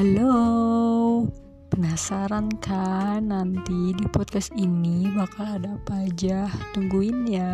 Halo, penasaran kan nanti di podcast ini bakal ada apa aja? Tungguin ya.